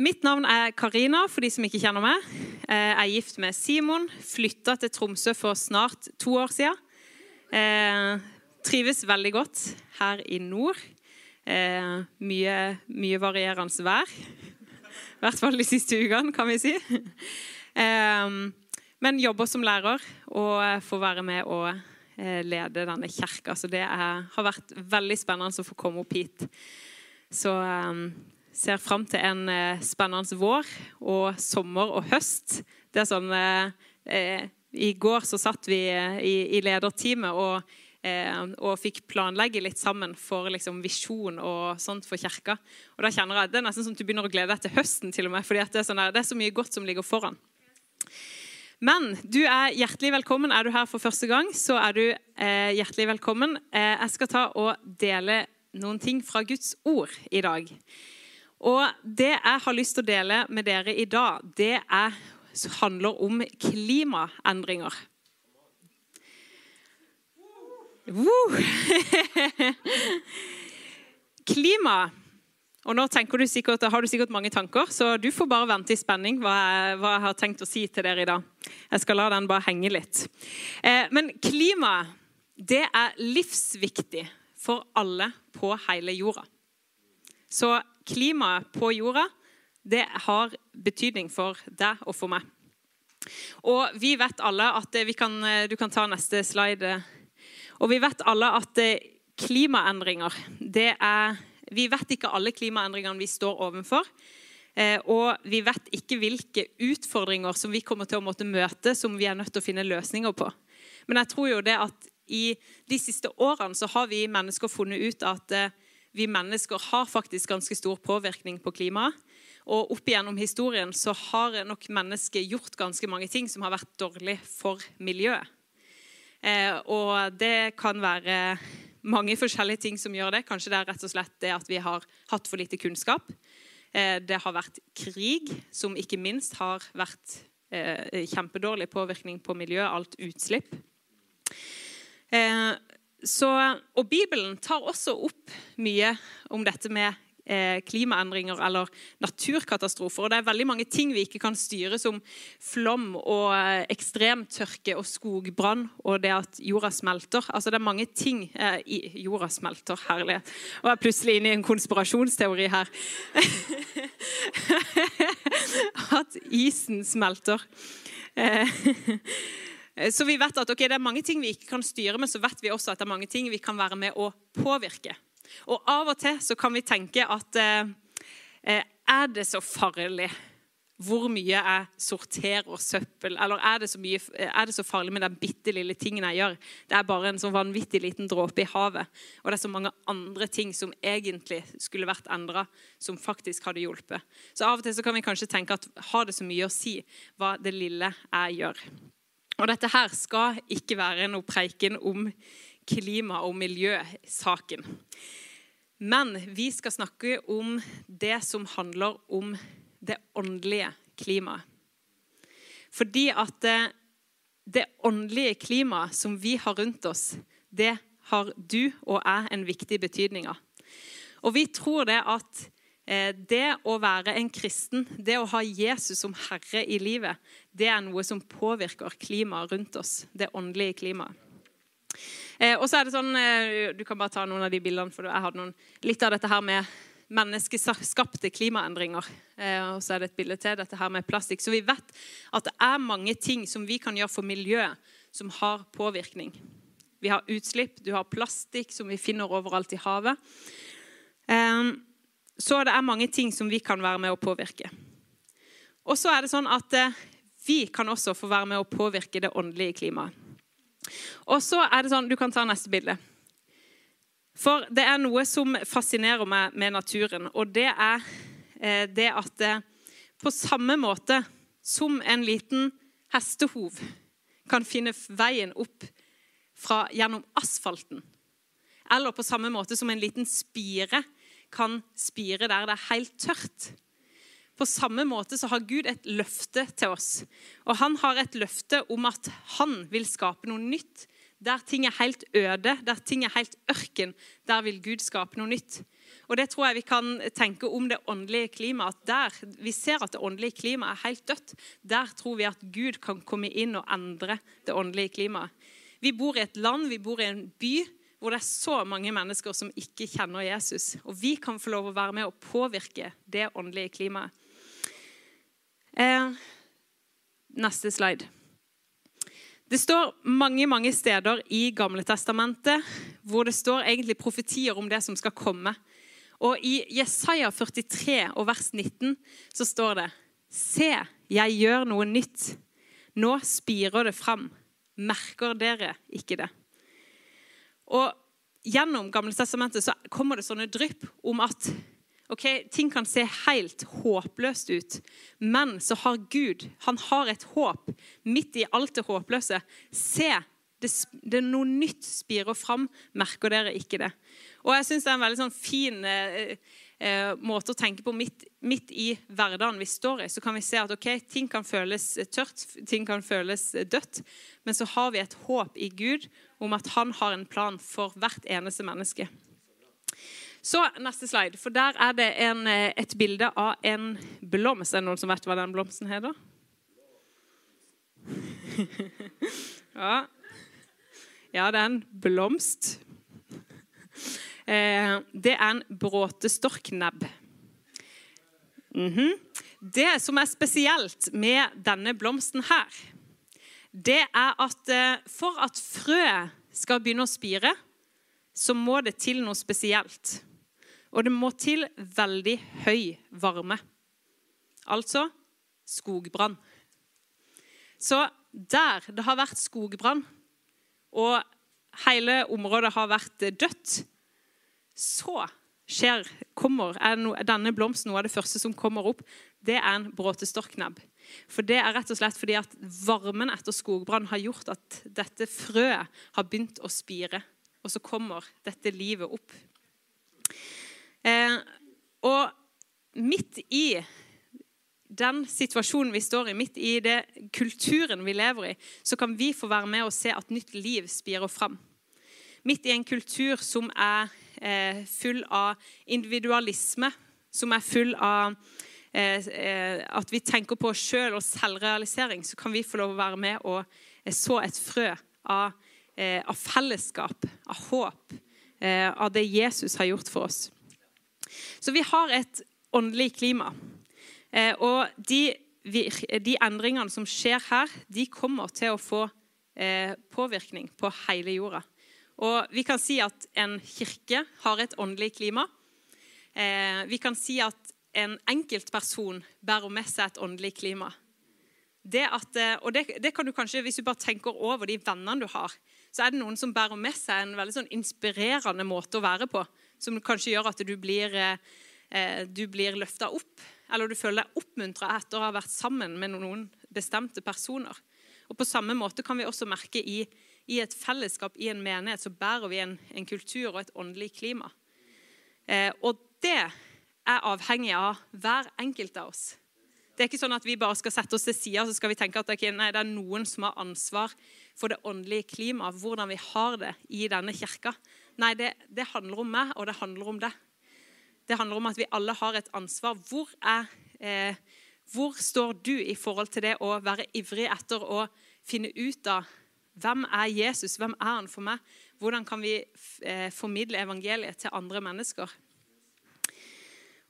mitt navn er Karina, for de som ikke kjenner meg. Eh, jeg er gift med Simon. Flytta til Tromsø for snart to år siden. Eh, trives veldig godt her i nord. Eh, mye, mye varierende vær. I hvert fall de siste ukene, kan vi si. Eh, men jobber som lærer og får være med og eh, lede denne kirka. Så det er, har vært veldig spennende å få komme opp hit. Så um, ser fram til en uh, spennende vår og sommer og høst. Det er sånn uh, uh, I går så satt vi i, i lederteamet og, og, fikk planlegge litt sammen for liksom, visjon og sånt for kirka. Og da kjenner jeg, Det er nesten sånn at du begynner å glede deg til høsten, til og med, fordi det er, sånn, det er så mye godt som ligger foran. Men du er hjertelig velkommen. Er du her for første gang, så er du eh, hjertelig velkommen. Eh, jeg skal ta og dele noen ting fra Guds ord i dag. Og det jeg har lyst til å dele med dere i dag, det er, handler om klimaendringer. Uh. Klima og nå du sikkert, har du sikkert mange tanker, så du får bare vente i spenning hva jeg, hva jeg, har tenkt å si til dere i dag. Jeg skal la den bare henge litt. Eh, men klima, det er livsviktig for alle på hele jorda. Så klimaet på jorda, det har betydning for deg og for meg. Og vi vet alle at vi kan, Du kan ta neste slide. Og vi vet alle at klimaendringer, det er vi vet ikke alle klimaendringene vi står overfor. Eh, og vi vet ikke hvilke utfordringer som vi kommer til å måtte møte, som vi er nødt til å finne løsninger på. Men jeg tror jo det at i de siste årene så har vi mennesker funnet ut at eh, vi mennesker har faktisk ganske stor påvirkning på klimaet. Og opp igjennom historien så har nok mennesket gjort ganske mange ting som har vært dårlig for miljøet. Eh, og det kan være mange forskjellige ting som gjør det. Kanskje det er rett og slett det at vi har hatt for lite kunnskap. Eh, det har vært krig, som ikke minst har vært eh, kjempedårlig påvirkning på miljøet. Alt utslipp. Eh, så, og Bibelen tar også opp mye om dette med Eh, klimaendringer eller naturkatastrofer. Og det er veldig mange ting vi ikke kan styre, som flom og eh, ekstremtørke og skogbrann og det at jorda smelter. Altså Det er mange ting eh, i Jorda smelter, herlighet. Og jeg er plutselig inne i en konspirasjonsteori her. at isen smelter. Eh, så vi vet at okay, Det er mange ting vi ikke kan styre, men så vet vi også at det er mange ting vi kan være med å påvirke. Og av og til så kan vi tenke at eh, eh, er det så farlig hvor mye jeg sorterer søppel? Eller er det mye, er det så farlig med den bitte lille tingen jeg gjør? Det er bare en sånn vanvittig liten dråpe i havet. Og det er så mange andre ting som egentlig skulle vært endra, som faktisk hadde hjulpet. Så av og til så kan vi kanskje tenke at har det så mye å si hva det lille jeg gjør? Og dette her skal ikke være noe preiken om klima- og miljøsaken. Men vi skal snakke om det som handler om det åndelige klimaet. Fordi at det, det åndelige klimaet som vi har rundt oss, det har du og jeg en viktig betydning av. Og vi tror det at eh, det å være en kristen, det å ha Jesus som herre i livet, det er noe som påvirker klimaet rundt oss. Det åndelige klimaet. Eh, og så er det sånn, eh, Du kan bare ta noen av de bildene, for jeg hadde noen, litt av dette her med menneskeskapte klimaendringer. Eh, og så er det et bilde til dette her med plastikk. Så vi vet at det er mange ting som vi kan gjøre for miljøet, som har påvirkning. Vi har utslipp, du har plastikk som vi finner overalt i havet. Eh, så det er mange ting som vi kan være med å påvirke. Og så er det sånn at eh, vi kan også få være med å påvirke det åndelige klimaet. Og så er det sånn, Du kan ta neste bilde. For det er noe som fascinerer meg med naturen, og det er eh, det at på samme måte som en liten hestehov kan finne veien opp fra, gjennom asfalten, eller på samme måte som en liten spire kan spire der det er helt tørt, på samme måte så har Gud et løfte til oss. Og han har et løfte om at han vil skape noe nytt. Der ting er helt øde, der ting er helt ørken, der vil Gud skape noe nytt. Og det tror jeg vi kan tenke om det åndelige klimaet. at Der vi ser at det åndelige klimaet er helt dødt, der tror vi at Gud kan komme inn og endre det åndelige klimaet. Vi bor i et land, vi bor i en by hvor det er så mange mennesker som ikke kjenner Jesus. Og vi kan få lov å være med og påvirke det åndelige klimaet. Eh, neste slide. Det står mange mange steder i Gamle Testamentet hvor det står egentlig profetier om det som skal komme. Og I Jesaja 43 og vers 19 så står det Se, jeg gjør noe nytt. Nå spirer det fram. Merker dere ikke det? Og Gjennom Gamle Testamentet så kommer det sånne drypp om at ok, ting kan se helt håpløst ut, men så har Gud han har et håp midt i alt det håpløse. Se, det, det er noe nytt spirer fram. Merker dere ikke det? Og jeg syns det er en veldig sånn fin eh, eh, måte å tenke på midt, midt, i hverdagen vi står i. Så kan vi se at okay, ting kan føles tørt, ting kan føles dødt. Men så har vi et håp i Gud om at han har en plan for hvert eneste menneske. Så neste slide. For der er det en, eh, et bilde av en blomst. Er det noen som vet hva den blomsten heter? ja. ja, det er en blomst. Eh, det er en bråtestorknebb. Mm -hmm. Det som er spesielt med denne blomsten her, det er at eh, for at frø skal begynne å spire, så må det til noe spesielt. Og det må til veldig høy varme. Altså skogbrann. Så der det har vært skogbrann, og hele området har vært dødt, så skjer, kommer, er denne blomsten noe av det første som kommer opp. Det er en bråtestorknebb. For det er rett og slett fordi at varmen etter skogbrann har gjort at dette frøet har begynt å spire. Og så kommer dette livet opp. Eh, og midt i den situasjonen vi står i, midt i det kulturen vi lever i, så kan vi få være med og se at nytt liv spirer fram. Midt i en kultur som er full av individualisme, som er full av eh, eh, at vi tenker på oss sjøl og selvrealisering, så kan vi få lov å være med og eh, så et frø av, eh, av fellesskap, av håp, eh, av det Jesus har gjort for oss. Så vi har et åndelig klima. og de, de, endringene som skjer her, de kommer til å få påvirkning på hele jorda. Og vi kan si at en kirke har et åndelig klima. Eh, vi kan si at en enkeltperson bærer med seg et åndelig klima. Det at, eh, og det, det, kan du kanskje, Hvis du bare tenker over de vennene du har, så er det noen som bærer med seg en veldig sånn inspirerende måte å være på. Som kanskje gjør at du blir, eh, blir løfta opp, eller du føler deg oppmuntra etter å ha vært sammen med noen bestemte personer. Og På samme måte kan vi også merke i i et fellesskap, i en menighet, så bærer vi en, en kultur og et åndelig klima. Eh, og det er avhengig av hver enkelt av oss. Det er ikke sånn at vi bare skal sette oss til sida så skal vi tenke at okay, nei, det er noen som har ansvar for det åndelige klimaet, hvordan vi har det i denne kirka. Nei, det, det handler om meg, og det handler om det. Det handler om at vi alle har et ansvar. Hvor, er, eh, hvor står du i forhold til det å være ivrig etter å finne ut av hvem er Jesus? Hvem er han for meg? Hvordan kan vi eh, formidle evangeliet til andre mennesker?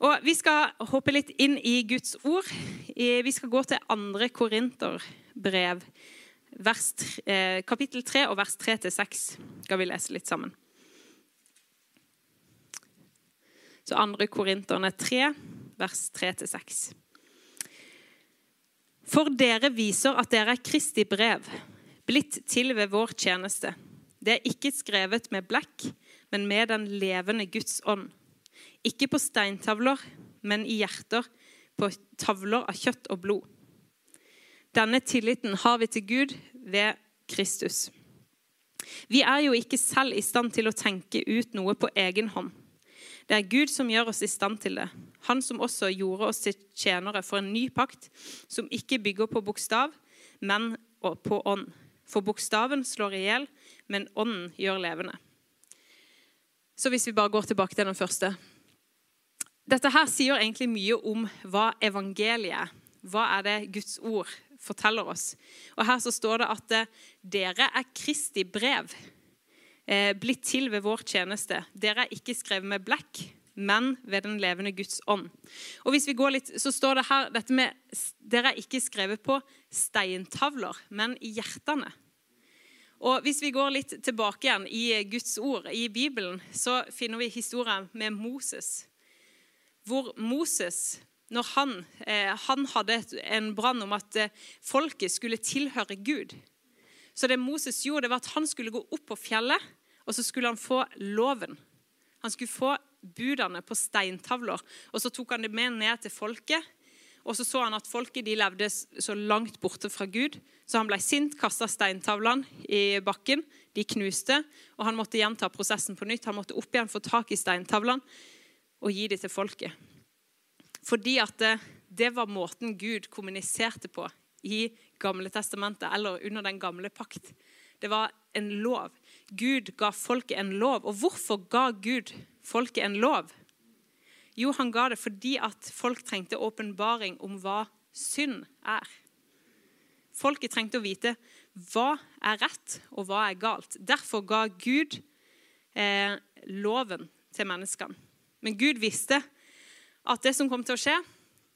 Og Vi skal hoppe litt inn i Guds ord. Vi skal gå til 2. Korinterbrev, eh, kapittel 3 og vers 3-6. Skal vi lese litt sammen. Så 2. Korinterne 3, vers 3-6. For dere viser at dere er Kristi brev blitt til ved vår tjeneste. Det er ikke skrevet med blekk, men med den levende Guds ånd. Ikke på steintavler, men i hjerter, på tavler av kjøtt og blod. Denne tilliten har vi til Gud ved Kristus. Vi er jo ikke selv i stand til å tenke ut noe på egen hånd. Det er Gud som gjør oss i stand til det. Han som også gjorde oss til tjenere for en ny pakt, som ikke bygger på bokstav, men på ånd. For bokstaven slår i hjel, men ånden gjør levende. Så hvis vi bare går tilbake til den første dette her sier egentlig mye om hva evangeliet. Hva er det Guds ord forteller oss? Og Her så står det at eh, dere er Kristi brev, eh, blitt til ved vår tjeneste. Dere er ikke skrevet med blekk, men ved den levende Guds ånd. Og hvis vi går litt, så står det her dette med Dere er ikke skrevet på steintavler, men i hjertene. Og Hvis vi går litt tilbake igjen i Guds ord, i Bibelen, så finner vi historien med Moses. Hvor Moses, når han, eh, han hadde en brann om at eh, folket skulle tilhøre Gud Så det Moses gjorde, det var at han skulle gå opp på fjellet, og så skulle han få loven. Han skulle få budene på steintavler. Og så tok han det med ned til folket. Og så så han at folket de levde så langt borte fra Gud. Så han ble sint, kasta steintavlene i bakken. De knuste, og han måtte gjenta prosessen på nytt. Han måtte opp igjen, få tak i steintavlene og gi dem til folket. Fordi at det, det var måten Gud kommuniserte på i Gamle testamentet, eller under den gamle pakt. Det var en lov. Gud ga folket en lov. Og hvorfor ga Gud folket en lov? Jo, han ga det fordi at folk trengte åpenbaring om hva synd er. Folket trengte å vite hva er rett, og hva er galt. Derfor ga Gud eh, loven til menneskene. Men Gud visste at det som kom til å skje,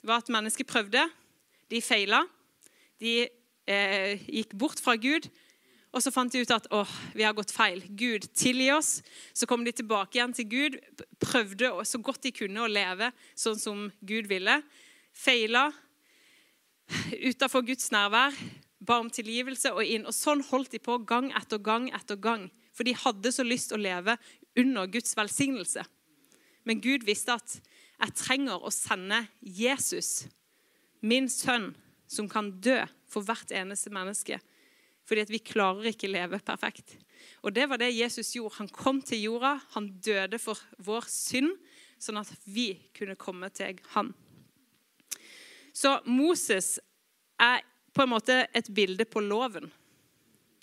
var at mennesker prøvde. De feila. De eh, gikk bort fra Gud, og så fant de ut at åh, vi har gått feil. Gud, tilgi oss. Så kom de tilbake igjen til Gud, prøvde så godt de kunne å leve sånn som Gud ville. Feila utafor Guds nærvær, ba om tilgivelse og inn. Og sånn holdt de på gang etter gang etter gang. For de hadde så lyst å leve under Guds velsignelse. Men Gud visste at jeg trenger å sende Jesus, min sønn, som kan dø for hvert eneste menneske fordi at vi klarer ikke leve perfekt. Og det var det Jesus gjorde. Han kom til jorda, han døde for vår synd, sånn at vi kunne komme til han. Så Moses er på en måte et bilde på loven.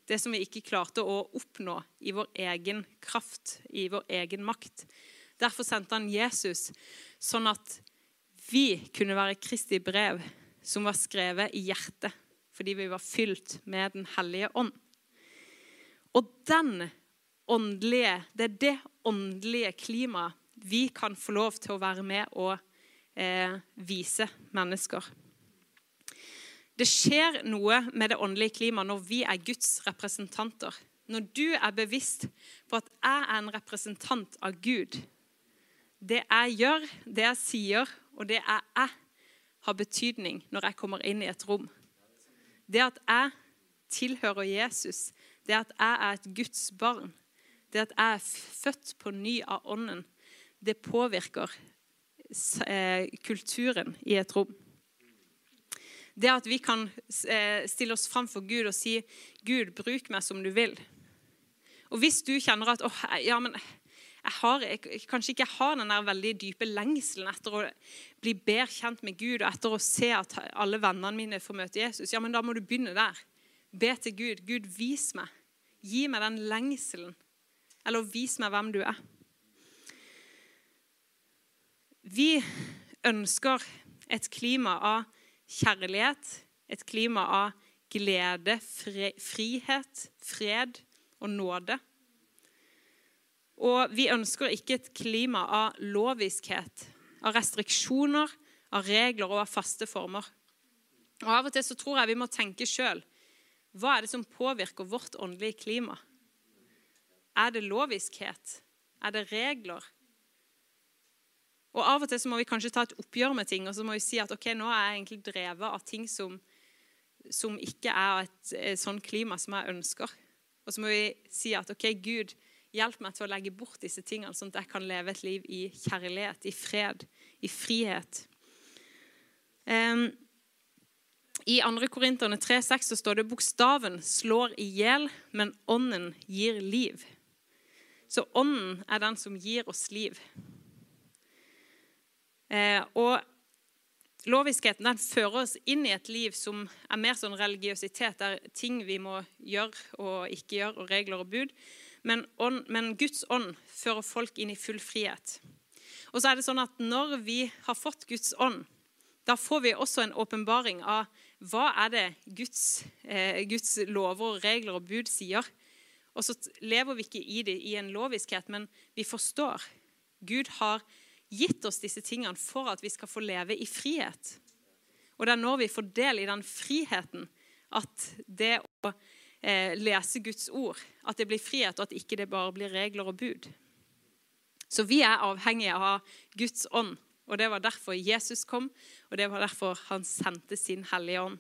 Det som vi ikke klarte å oppnå i vår egen kraft, i vår egen makt. Derfor sendte han Jesus, sånn at vi kunne være Kristi brev, som var skrevet i hjertet fordi vi var fylt med Den hellige ånd. Og den åndelige, det er det åndelige klimaet vi kan få lov til å være med og eh, vise mennesker. Det skjer noe med det åndelige klimaet når vi er Guds representanter. Når du er bevisst på at jeg er en representant av Gud. Det jeg gjør, det jeg sier, og det jeg er, har betydning når jeg kommer inn i et rom. Det at jeg tilhører Jesus, det at jeg er et Guds barn, det at jeg er født på ny av Ånden, det påvirker eh, kulturen i et rom. Det at vi kan eh, stille oss fram for Gud og si 'Gud, bruk meg som du vil'. Og Hvis du kjenner at oh, ja, men jeg, har, jeg kanskje ikke har den der veldig dype lengselen etter å bli bedre kjent med Gud og etter å se at alle vennene mine får møte Jesus, ja, men da må du begynne der. Be til Gud. Gud, vis meg. Gi meg den lengselen. Eller vis meg hvem du er. Vi ønsker et klima av kjærlighet, et klima av glede, frihet, fred og nåde. Og vi ønsker ikke et klima av loviskhet, av restriksjoner, av regler og av faste former. Og Av og til så tror jeg vi må tenke sjøl. Hva er det som påvirker vårt åndelige klima? Er det loviskhet? Er det regler? Og Av og til så må vi kanskje ta et oppgjør med ting og så må vi si at ok, nå er jeg egentlig drevet av ting som, som ikke er et, et sånn klima som jeg ønsker. Og så må vi si at ok, Gud, Hjelp meg til å legge bort disse tingene, sånn at jeg kan leve et liv i kjærlighet, i fred, i frihet. Um, I 2. Korinterne 3,6 står det bokstaven slår i hjel, men ånden gir liv. Så ånden er den som gir oss liv. Eh, og Loviskheten den fører oss inn i et liv som er mer sånn religiøsitet, der ting vi må gjøre og ikke gjøre, og regler og bud men, ånd, men Guds ånd fører folk inn i full frihet. Og så er det sånn at når vi har fått Guds ånd, da får vi også en åpenbaring av hva er det Guds, eh, Guds lover, regler og bud sier. Og så lever vi ikke i det i en loviskhet, men vi forstår. Gud har gitt oss disse tingene for at vi skal få leve i frihet. Og det er når vi får del i den friheten, at det å eh, lese Guds ord, at det blir frihet, og at ikke det bare blir regler og bud. Så vi er avhengige av Guds ånd. Og Det var derfor Jesus kom, og det var derfor han sendte sin Hellige Ånd.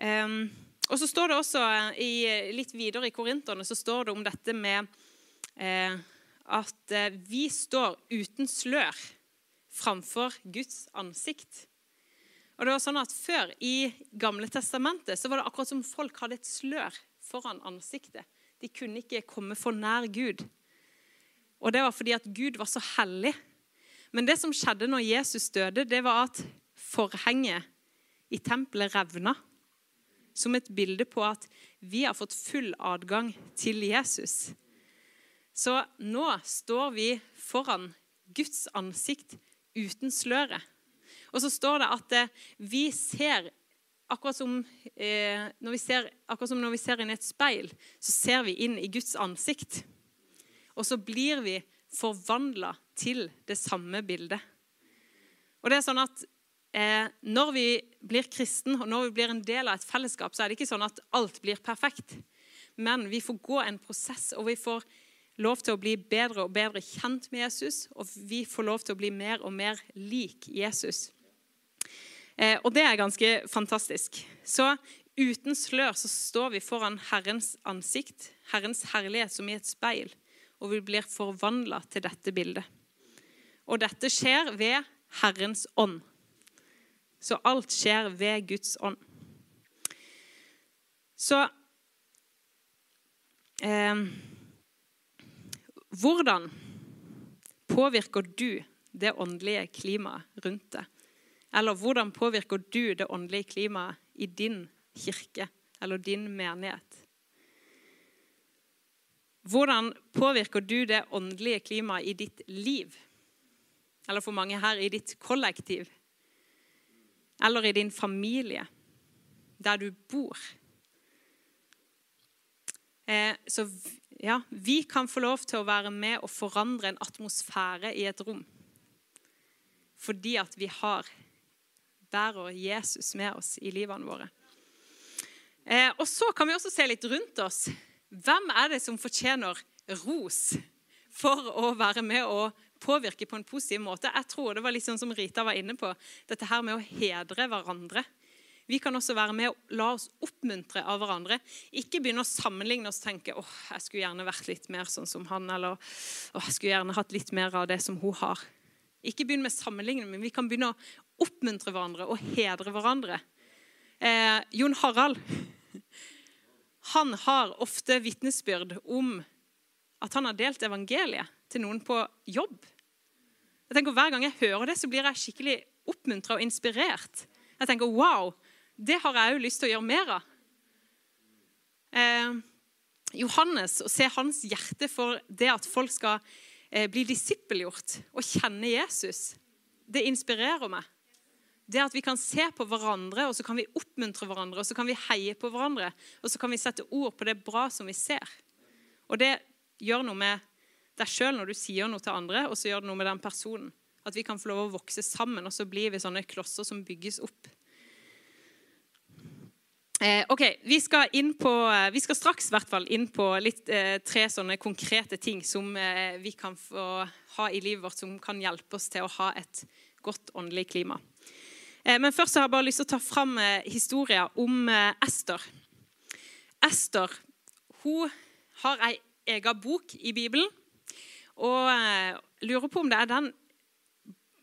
Um, og så står det også i, Litt videre i Korinterne så står det om dette med eh, at eh, vi står uten slør framfor Guds ansikt. Og det var sånn at Før, i Gamle testamentet, så var det akkurat som folk hadde et slør foran ansiktet. De kunne ikke komme for nær Gud. Og det var fordi at Gud var så hellig. Men det som skjedde når Jesus døde, det var at forhenget i tempelet revna. Som et bilde på at vi har fått full adgang til Jesus. Så nå står vi foran Guds ansikt uten sløret. Og så står det at eh, vi ser akkurat som, eh, når vi ser, akkurat som når vi ser inn i et speil, så ser vi inn i Guds ansikt. Og så blir vi forvandla til det samme bildet. Og det er sånn at eh, Når vi blir kristen og når vi blir en del av et fellesskap, så er det ikke sånn at alt blir perfekt. Men vi får gå en prosess, og vi får lov til å bli bedre og bedre kjent med Jesus. Og vi får lov til å bli mer og mer lik Jesus. Eh, og det er ganske fantastisk. Så uten slør så står vi foran Herrens ansikt, Herrens herlighet som i et speil, og vi blir forvandla til dette bildet. Og dette skjer ved Herrens ånd. Så alt skjer ved Guds ånd. Så eh, Hvordan påvirker du det åndelige klimaet rundt deg? Eller hvordan påvirker du det åndelige klimaet i din kirke eller din menighet? Hvordan påvirker du det åndelige klimaet i ditt liv? Eller for mange her i ditt kollektiv? Eller i din familie? Der du bor? Eh, så ja, vi kan få lov til å være med og forandre en atmosfære i et rom. Fordi at vi har bærer Jesus med oss i livene våre. Eh, og så kan vi også se litt rundt oss. Hvem er det som fortjener ros for å være med og påvirke på en positiv måte? Jeg tror det var litt sånn som Rita var inne på, dette her med å hedre hverandre. Vi kan også være med og la oss oppmuntre av hverandre. Ikke begynne å sammenligne oss og tenke åh, jeg skulle gjerne vært litt mer sånn som han, eller åh, jeg skulle gjerne hatt litt mer av det som hun har. Ikke begynn med sammenligning, men vi kan begynne å oppmuntre hverandre og hedre hverandre. Eh, Jon Harald han har ofte vitnesbyrd om at han har delt evangeliet til noen på jobb. Jeg tenker Hver gang jeg hører det, så blir jeg skikkelig oppmuntra og inspirert. Jeg tenker wow, det har jeg òg lyst til å gjøre mer av. Eh, Johannes, å se hans hjerte for det at folk skal eh, bli disippelgjort og kjenne Jesus, det inspirerer meg det at vi kan se på hverandre, og så kan vi oppmuntre hverandre, og så kan vi heie på hverandre, og så kan vi sette ord på det bra som vi ser. Og det gjør noe med deg sjøl når du sier noe til andre, og så gjør det noe med den personen. At vi kan få lov å vokse sammen, og så blir vi sånne klosser som bygges opp. Eh, ok, vi skal, på, eh, vi skal straks inn på litt, eh, tre sånne konkrete ting som vi kan få ha i livet vårt, som kan hjelpe oss til å ha et godt åndelig klima. Men først har jeg bare lyst til å ta fram eh, historien om Ester. Ester hun har ei egen bok i Bibelen. Og lurer på om det er den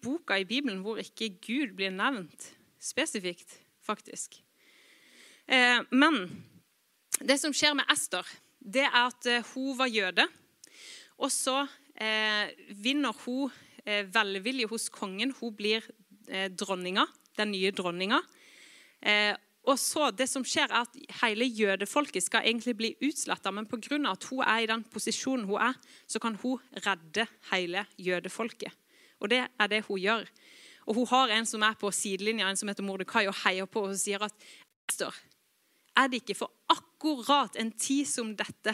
boka i Bibelen hvor ikke Gud blir nevnt spesifikt, faktisk. Men det som skjer med Ester, det er at hun var jøde. Og så vinner hun velvilje hos kongen. Hun blir dronninga den nye dronninga. Eh, Og så Det som skjer, er at hele jødefolket skal egentlig bli utsletta. Men pga. at hun er i den posisjonen hun er, så kan hun redde hele jødefolket. Og det er det hun gjør. Og hun har en som er på sidelinja, en som heter Mordekai, og heier på og sier at Esther, er det ikke for akkurat en tid som dette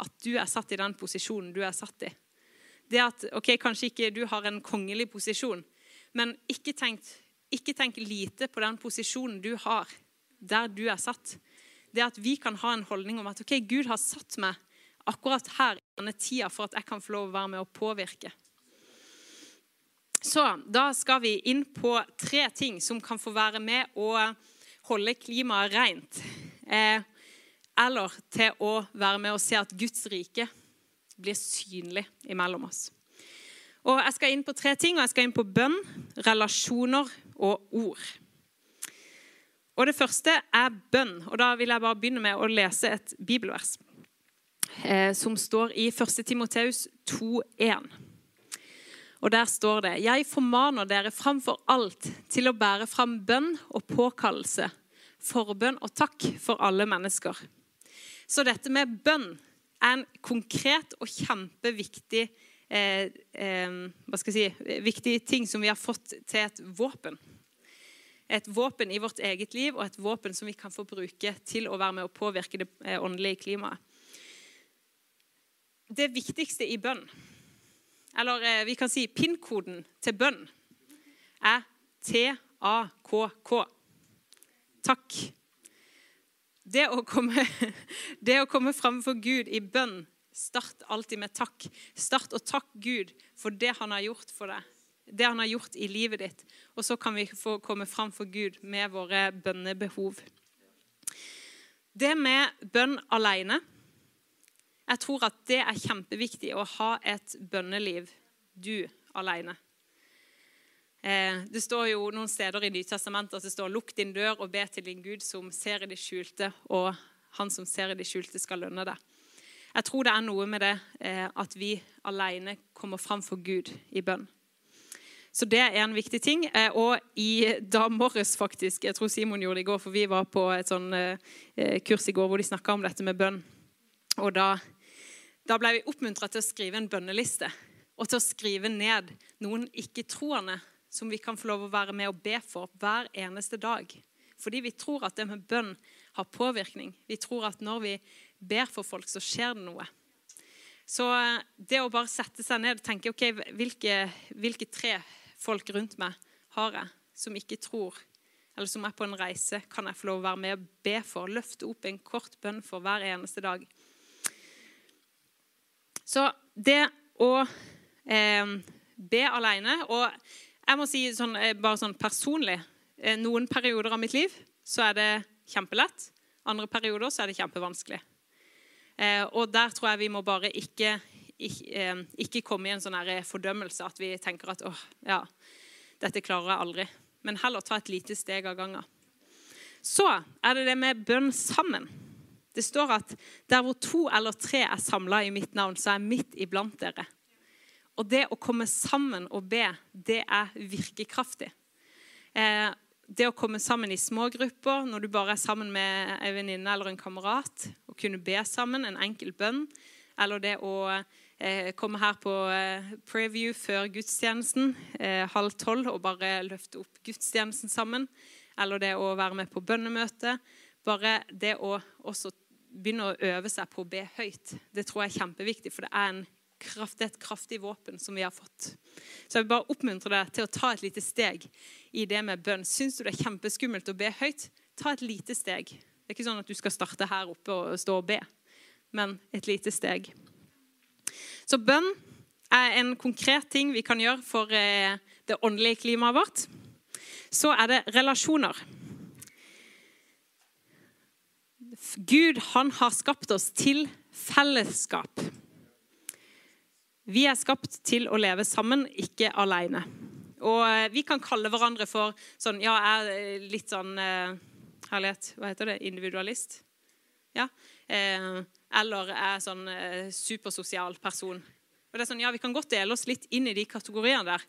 at du er satt i den posisjonen du er satt i? Det at, ok, Kanskje ikke du har en kongelig posisjon, men ikke tenk, ikke tenk lite på den posisjonen du har der du er satt. Det at vi kan ha en holdning om at ok, Gud har satt meg akkurat her i denne tida for at jeg kan få lov å være med og påvirke. Så da skal vi inn på tre ting som kan få være med å holde klimaet rent. Eh, eller til å være med og se at Guds rike blir synlig imellom oss. Og Jeg skal inn på tre ting. og Jeg skal inn på bønn, relasjoner og ord. Og Det første er bønn. og Da vil jeg bare begynne med å lese et bibelvers eh, som står i 1. Timoteus 2,1. Og Der står det.: Jeg formaner dere framfor alt til å bære fram bønn og påkallelse, forbønn og takk for alle mennesker. Så dette med bønn er en konkret og kjempeviktig eh, eh, si, viktig ting som vi har fått til et våpen et våpen i vårt eget liv og et våpen som vi kan få bruke til å være med å påvirke det eh, åndelige klimaet. Det viktigste i bønn, eller eh, vi kan si PIN-koden til bønn, er T-A-K-K. Takk. Det å komme, det å komme framfor Gud i bønn, start alltid med takk. Start og takk Gud for det han har gjort for deg det han har gjort i livet ditt. Og så kan vi få komme fram for Gud med våre bønnebehov. Det med bønn alene Jeg tror at det er kjempeviktig å ha et bønneliv du alene. Eh, det står jo noen steder i Nytestamentet at det står 'lukk din dør og be til din Gud som ser i det skjulte', og 'han som ser i det skjulte, skal lønne deg'. Jeg tror det er noe med det eh, at vi alene kommer fram for Gud i bønn. Så det er en viktig ting. Eh, og i dag morges, faktisk, jeg tror Simon gjorde det i går, for vi var på et sånn kurs i går hvor de snakka om dette med bønn. Og da, da ble vi oppmuntra til å skrive en bønneliste. Og til å skrive ned noen ikke-troende som vi kan få lov å være med og be for hver eneste dag. Fordi vi tror at det med bønn har påvirkning. Vi tror at når vi ber for folk, så skjer det noe. Så eh, det å bare sette seg ned og tenke ok, hvilke, hvilke tre folk rundt meg har jeg som ikke tror, eller som er på en reise, kan jeg få lov å være med og be for. Løfte opp en kort bønn for hver eneste dag. Så det å eh, be alene Og jeg må si sånn, eh, bare sånn personlig eh, Noen perioder av mitt liv så er det kjempelett. Andre perioder så er det kjempevanskelig. Eh, og der tror jeg vi må bare ikke ikke, ikke komme i en sånn fordømmelse at vi tenker at åh, ja, dette klarer jeg aldri. Men heller ta et lite steg av gangen. Så er det det med bønn sammen. Det står at der hvor to eller tre er samla i mitt navn, så er jeg midt iblant dere. Og det å komme sammen og be, det er virkekraftig. Eh, det å komme sammen i små grupper, når du bare er sammen med en venninne eller en kamerat, å kunne be sammen, en enkel bønn, eller det å eh, komme her på eh, preview før gudstjenesten eh, halv tolv og bare løfte opp gudstjenesten sammen. Eller det å være med på bønnemøte. Bare det å også begynne å øve seg på å be høyt. Det tror jeg er kjempeviktig, for det er, kraft, det er et kraftig våpen som vi har fått. Så jeg vil bare oppmuntre deg til å ta et lite steg i det med bønn. Syns du det er kjempeskummelt å be høyt, ta et lite steg. Det er ikke sånn at du skal starte her oppe og stå og be, men et lite steg. Så bønn er en konkret ting vi kan gjøre for eh, det åndelige klimaet vårt. Så er det relasjoner. Gud han har skapt oss til fellesskap. Vi er skapt til å leve sammen, ikke alene. Og eh, vi kan kalle hverandre for sånn Ja, jeg er litt sånn eh, Herlighet, hva heter det? Individualist? Ja. Eh, eller er sånn eh, supersosial person. Og det er sånn, ja, Vi kan godt dele oss litt inn i de kategoriene der.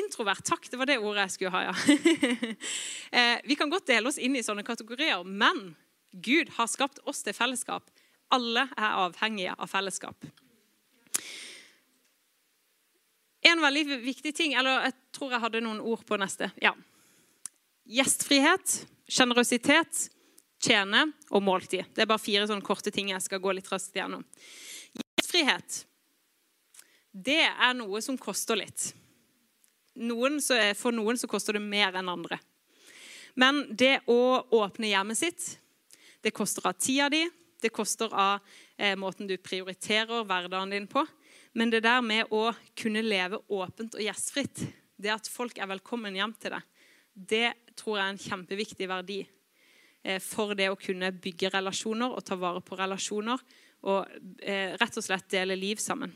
Introvert. Takk, det var det ordet jeg skulle ha, ja. Eh, vi kan godt dele oss inn i sånne kategorier, men Gud har skapt oss til fellesskap. Alle er avhengige av fellesskap. En veldig viktig ting, eller jeg tror jeg hadde noen ord på neste. ja. Gjestfrihet, sjenerøsitet, tjene og måltid. Det er bare fire sånne korte ting jeg skal gå litt raskt gjennom. Gjestfrihet, det er noe som koster litt. Noen, for noen så koster det mer enn andre. Men det å åpne hjemmet sitt, det koster av tida di, det koster av eh, måten du prioriterer hverdagen din på. Men det der med å kunne leve åpent og gjestfritt, det at folk er velkommen hjem til deg, det tror jeg er en kjempeviktig verdi eh, for det å kunne bygge relasjoner og ta vare på relasjoner og eh, rett og slett dele liv sammen.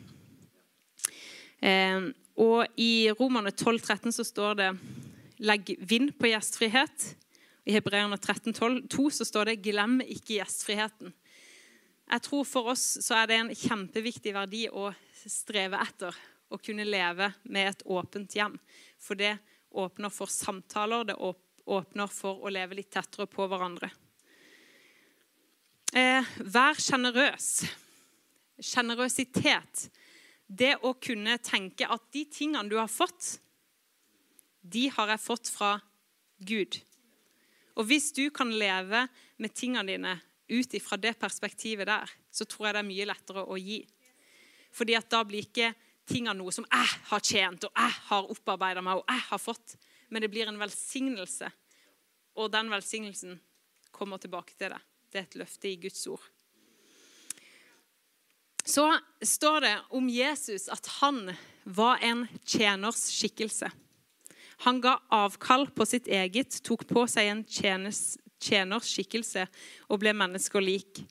Eh, og I Romerne 12, 13 så står det 'legg vind på gjestfrihet'. I Hebreerne 13, 12, så står det 'glem ikke gjestfriheten'. Jeg tror For oss så er det en kjempeviktig verdi å streve etter å kunne leve med et åpent hjem. For det åpner for samtaler, det åpner for å leve litt tettere på hverandre. Eh, vær sjenerøs. Sjenerøsitet det å kunne tenke at de tingene du har fått, de har jeg fått fra Gud. Og hvis du kan leve med tingene dine ut ifra det perspektivet der, så tror jeg det er mye lettere å gi. Fordi at da blir ikke tingene noe som jeg har tjent, og jeg har opparbeida meg, og jeg har fått. Men det blir en velsignelse. Og den velsignelsen kommer tilbake til deg. Det er et løfte i Guds ord så står det om Jesus at han var en tjeners skikkelse. Han ga avkall på sitt eget, tok på seg en tjeners, skikkelse og ble mennesker lik.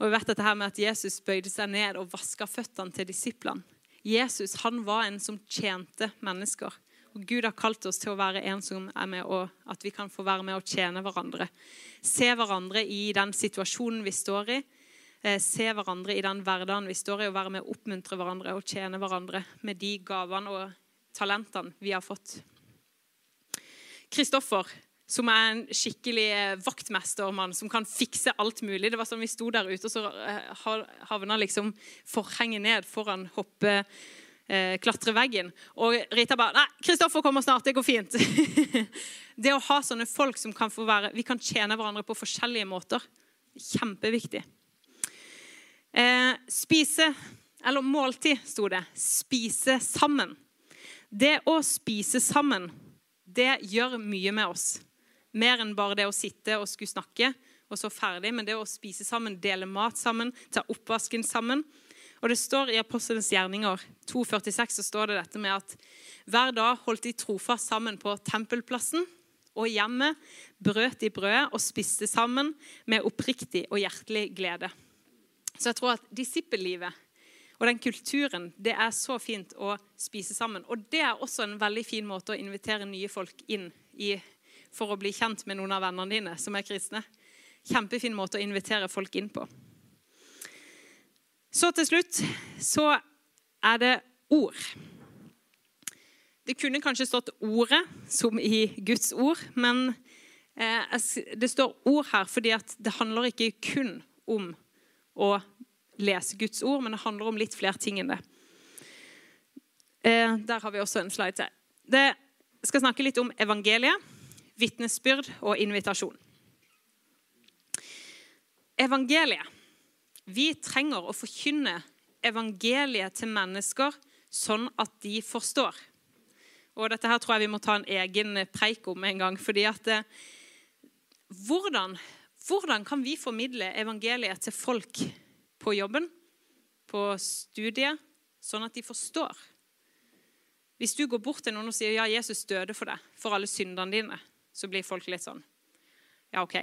Og vi vet dette her med at Jesus bøyde seg ned og vaska føttene til disiplene. Jesus han var en som tjente mennesker. Og Gud har kalt oss til å være en som er med og at vi kan få være med og tjene hverandre. Se hverandre i den situasjonen vi står i Eh, se hverandre i den hverdagen vi står i, og være med å oppmuntre hverandre og tjene hverandre med de gavene og talentene vi har fått. Kristoffer, som er en skikkelig eh, vaktmestermann som kan fikse alt mulig. Det var sånn Vi sto der ute, og så eh, havna liksom forhenget ned foran hoppe klatreveggen. Og Rita bare 'Nei, Kristoffer kommer snart. Det går fint.' det å ha sånne folk som kan få være Vi kan tjene hverandre på forskjellige måter. Kjempeviktig. Eh, spise, eller måltid, sto det. Spise sammen. Det å spise sammen, det gjør mye med oss. Mer enn bare det å sitte og skulle snakke, og så ferdig. Men det å spise sammen, dele mat sammen, ta oppvasken sammen. Og det står i Apostelens gjerninger 2,46 så står det dette med at hver dag holdt de trofast sammen på tempelplassen og hjemme, brøt de brødet og spiste sammen med oppriktig og hjertelig glede. Så jeg tror at disippellivet og den kulturen, det er så fint å spise sammen. Og det er også en veldig fin måte å invitere nye folk inn i for å bli kjent med noen av vennene dine som er kristne. Kjempefin måte å invitere folk inn på. Så til slutt så er det ord. Det kunne kanskje stått 'ordet', som i Guds ord, men eh, det står ord her fordi det handler ikke kun om å lese Guds ord, men det handler om litt flere ting enn det. Eh, der har vi også en slide til. Det skal snakke litt om evangeliet, vitnesbyrd og invitasjon. Evangeliet. Vi trenger å forkynne evangeliet til mennesker sånn at de forstår. Og dette her tror jeg vi må ta en egen preik om en gang. fordi at eh, hvordan hvordan kan vi formidle evangeliet til folk på jobben, på studiet, sånn at de forstår? Hvis du går bort til noen og sier ja, Jesus døde for deg, for alle syndene dine, så blir folk litt sånn Ja, OK.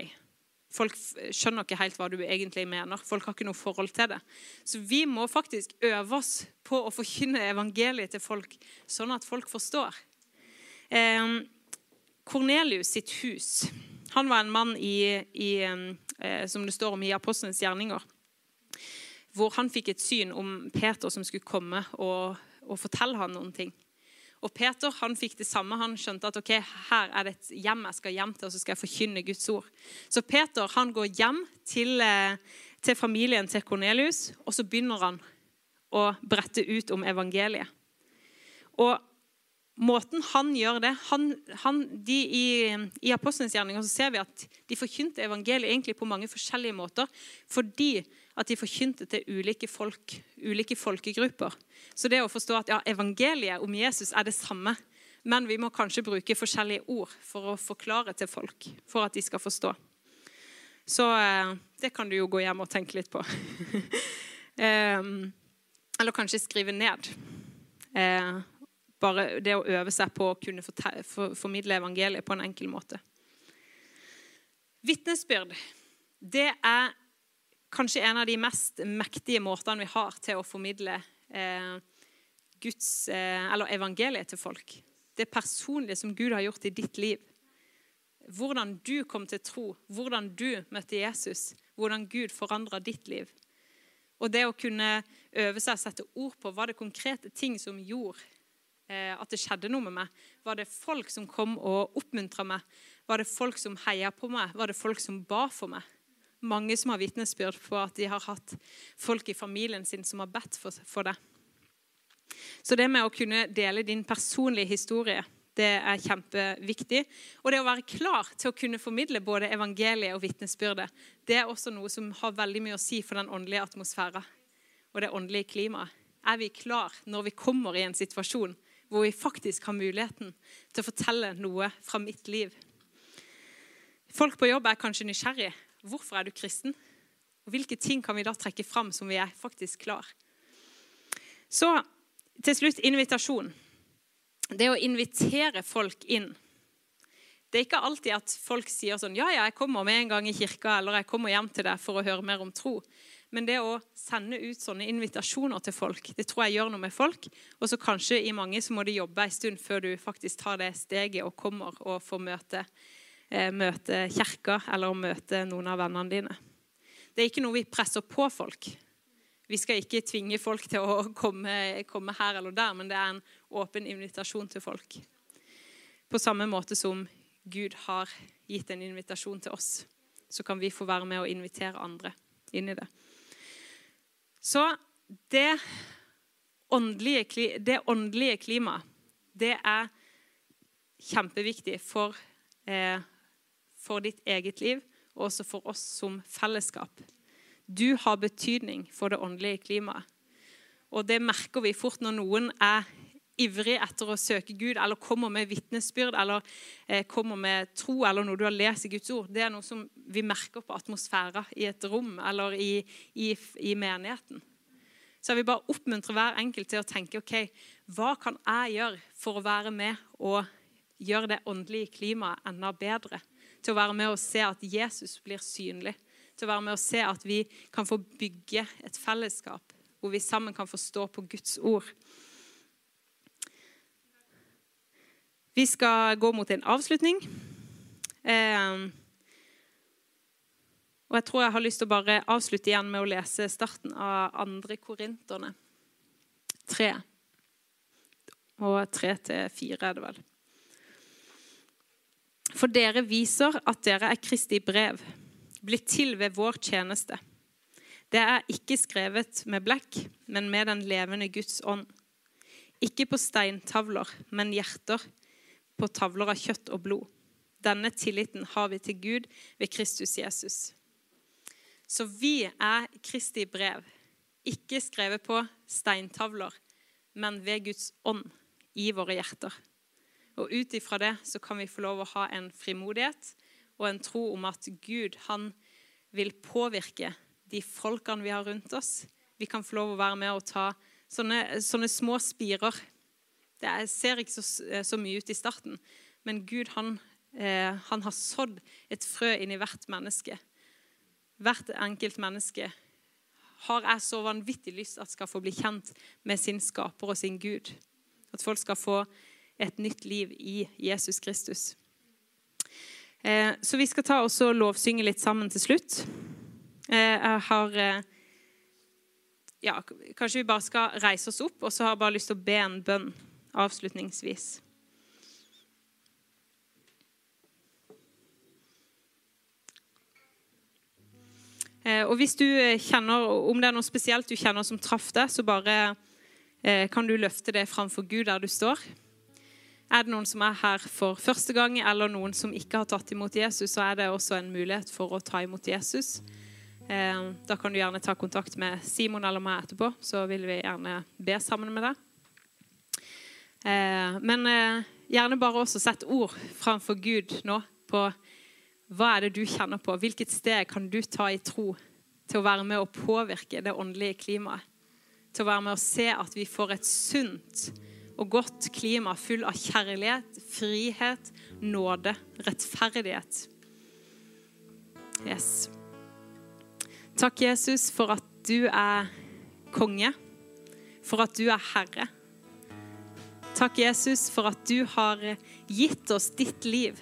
Folk skjønner ikke helt hva du egentlig mener. Folk har ikke noe forhold til det. Så vi må faktisk øve oss på å forkynne evangeliet til folk, sånn at folk forstår. Eh, sitt hus han var en mann i, i, eh, som det står om i Apostelens gjerninger, hvor han fikk et syn om Peter som skulle komme og, og fortelle ham noen ting. Og Peter han fikk det samme. Han skjønte at ok, her er det et hjem jeg skal hjem til, og så skal jeg forkynne Guds ord. Så Peter han går hjem til, eh, til familien til Kornelius, og så begynner han å brette ut om evangeliet. Og måten han gjør det han, han, de, I, i Apostlenes gjerninger så ser vi at de forkynte evangeliet egentlig på mange forskjellige måter fordi at de forkynte til ulike folk, ulike folkegrupper. Så det å forstå at ja, evangeliet om Jesus er det samme, men vi må kanskje bruke forskjellige ord for å forklare til folk, for at de skal forstå. Så eh, det kan du jo gå hjem og tenke litt på. eh, eller kanskje skrive ned. Eh, bare det å øve seg på å kunne formidle evangeliet på en enkel måte. Vitnesbyrd det er kanskje en av de mest mektige måtene vi har til å formidle eh, Guds, eh, eller evangeliet til folk. Det personlige som Gud har gjort i ditt liv. Hvordan du kom til tro, hvordan du møtte Jesus, hvordan Gud forandra ditt liv. Og det å kunne øve seg å sette ord på hva det konkrete ting som gjorde Eh, at det skjedde noe med meg? Var det folk som kom og oppmuntra meg? Var det folk som heia på meg? Var det folk som ba for meg? Mange som har vitnesbyrd på at de har hatt folk i familien sin som har bedt for, for det. Så det med å kunne dele din personlige historie, det er kjempeviktig. Og det å være klar til å kunne formidle både evangeliet og vitnesbyrdet, det er også noe som har veldig mye å si for den åndelige atmosfæren og det åndelige klimaet. Er vi klar når vi kommer i en situasjon hvor vi faktisk har muligheten til å fortelle noe fra mitt liv. Folk på jobb er kanskje nysgjerrige. Hvorfor er du kristen? Og Hvilke ting kan vi da trekke fram som vi er faktisk klar? Så til slutt invitasjon. Det å invitere folk inn. Det er ikke alltid at folk sier sånn Ja, ja, jeg kommer med en gang i kirka, eller jeg kommer hjem til deg for å høre mer om tro. Men det å sende ut sånne invitasjoner til folk, det tror jeg gjør noe med folk. Og så kanskje i mange så må du jobbe en stund før du faktisk tar det steget og kommer og får møte, møte kirka eller møte noen av vennene dine. Det er ikke noe vi presser på folk. Vi skal ikke tvinge folk til å komme, komme her eller der, men det er en åpen invitasjon til folk. På samme måte som Gud har gitt en invitasjon til oss, så kan vi få være med og invitere andre inn i det. Så det åndelige, det åndelige klimaet, det er kjempeviktig for, eh, for ditt eget liv, og også for oss som fellesskap. Du har betydning for det åndelige klimaet. Og det merker vi fort når noen er ivrig etter å søke Gud, eller kommer med vitnesbyrd, eller eh, kommer med tro, eller noe du har lest i Guds ord. Det er noe som vi merker på atmosfæra i et rom eller i, i, i menigheten. Så jeg vil bare oppmuntre hver enkelt til å tenke ok, hva kan jeg gjøre for å være med og gjøre det åndelige klimaet enda bedre? Til å være med og se at Jesus blir synlig. Til å være med og se at vi kan få bygge et fellesskap hvor vi sammen kan få stå på Guds ord. Vi skal gå mot en avslutning. Eh, og Jeg tror jeg har lyst til å bare avslutte igjen med å lese starten av andre Korinterne 3. Og 3 til 4 er det vel. For dere viser at dere er Kristi brev, blitt til ved vår tjeneste. Det er ikke skrevet med blekk, men med den levende Guds ånd. Ikke på steintavler, men hjerter på tavler av kjøtt og blod. Denne tilliten har vi til Gud ved Kristus Jesus. Så vi er Kristi brev, ikke skrevet på steintavler, men ved Guds ånd i våre hjerter. Og ut ifra det så kan vi få lov å ha en frimodighet og en tro om at Gud han vil påvirke de folkene vi har rundt oss. Vi kan få lov å være med og ta sånne, sånne små spirer det ser ikke så, eh, så, mye ut i starten, men Gud han, eh, han har sådd et frø inn i hvert menneske. Hvert enkelt menneske har jeg så vanvittig lyst at skal få bli kjent med sin skaper og sin Gud. At folk skal få et nytt liv i Jesus Kristus. Eh, så vi skal ta og lovsynge litt sammen til slutt. Eh, jeg har eh, ja, Kanskje vi bare skal reise oss opp, og så har jeg bare lyst til å be en bønn avslutningsvis. Og hvis du kjenner, Om det er noe spesielt du kjenner som traff deg, så bare kan du løfte det framfor Gud der du står. Er det noen som er her for første gang, eller noen som ikke har tatt imot Jesus, så er det også en mulighet for å ta imot Jesus. Eh, da kan du gjerne ta kontakt med Simon eller meg etterpå, så vil vi gjerne be sammen med deg. Men gjerne bare også sett ord framfor Gud nå på hva er det du kjenner på? Hvilket sted kan du ta i tro til å være med å påvirke det åndelige klimaet? Til å være med å se at vi får et sunt og godt klima full av kjærlighet, frihet, nåde, rettferdighet. Yes. Takk, Jesus, for at du er konge, for at du er herre. Takk, Jesus, for at du har gitt oss ditt liv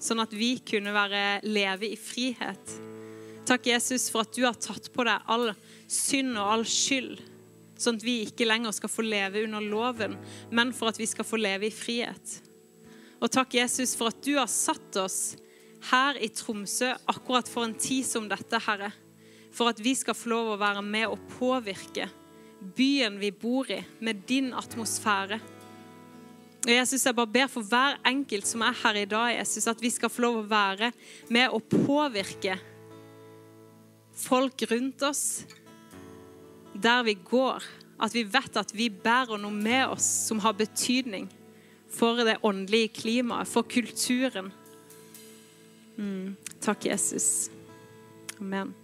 sånn at vi kunne være, leve i frihet. Takk, Jesus, for at du har tatt på deg all synd og all skyld, sånn at vi ikke lenger skal få leve under loven, men for at vi skal få leve i frihet. Og takk, Jesus, for at du har satt oss her i Tromsø akkurat for en tid som dette, Herre. For at vi skal få lov å være med og påvirke byen vi bor i, med din atmosfære. Og Jesus, Jeg bare ber for hver enkelt som er her i dag, Jesus, at vi skal få lov å være med og påvirke folk rundt oss der vi går. At vi vet at vi bærer noe med oss som har betydning for det åndelige klimaet, for kulturen. Mm. Takk, Jesus. Amen.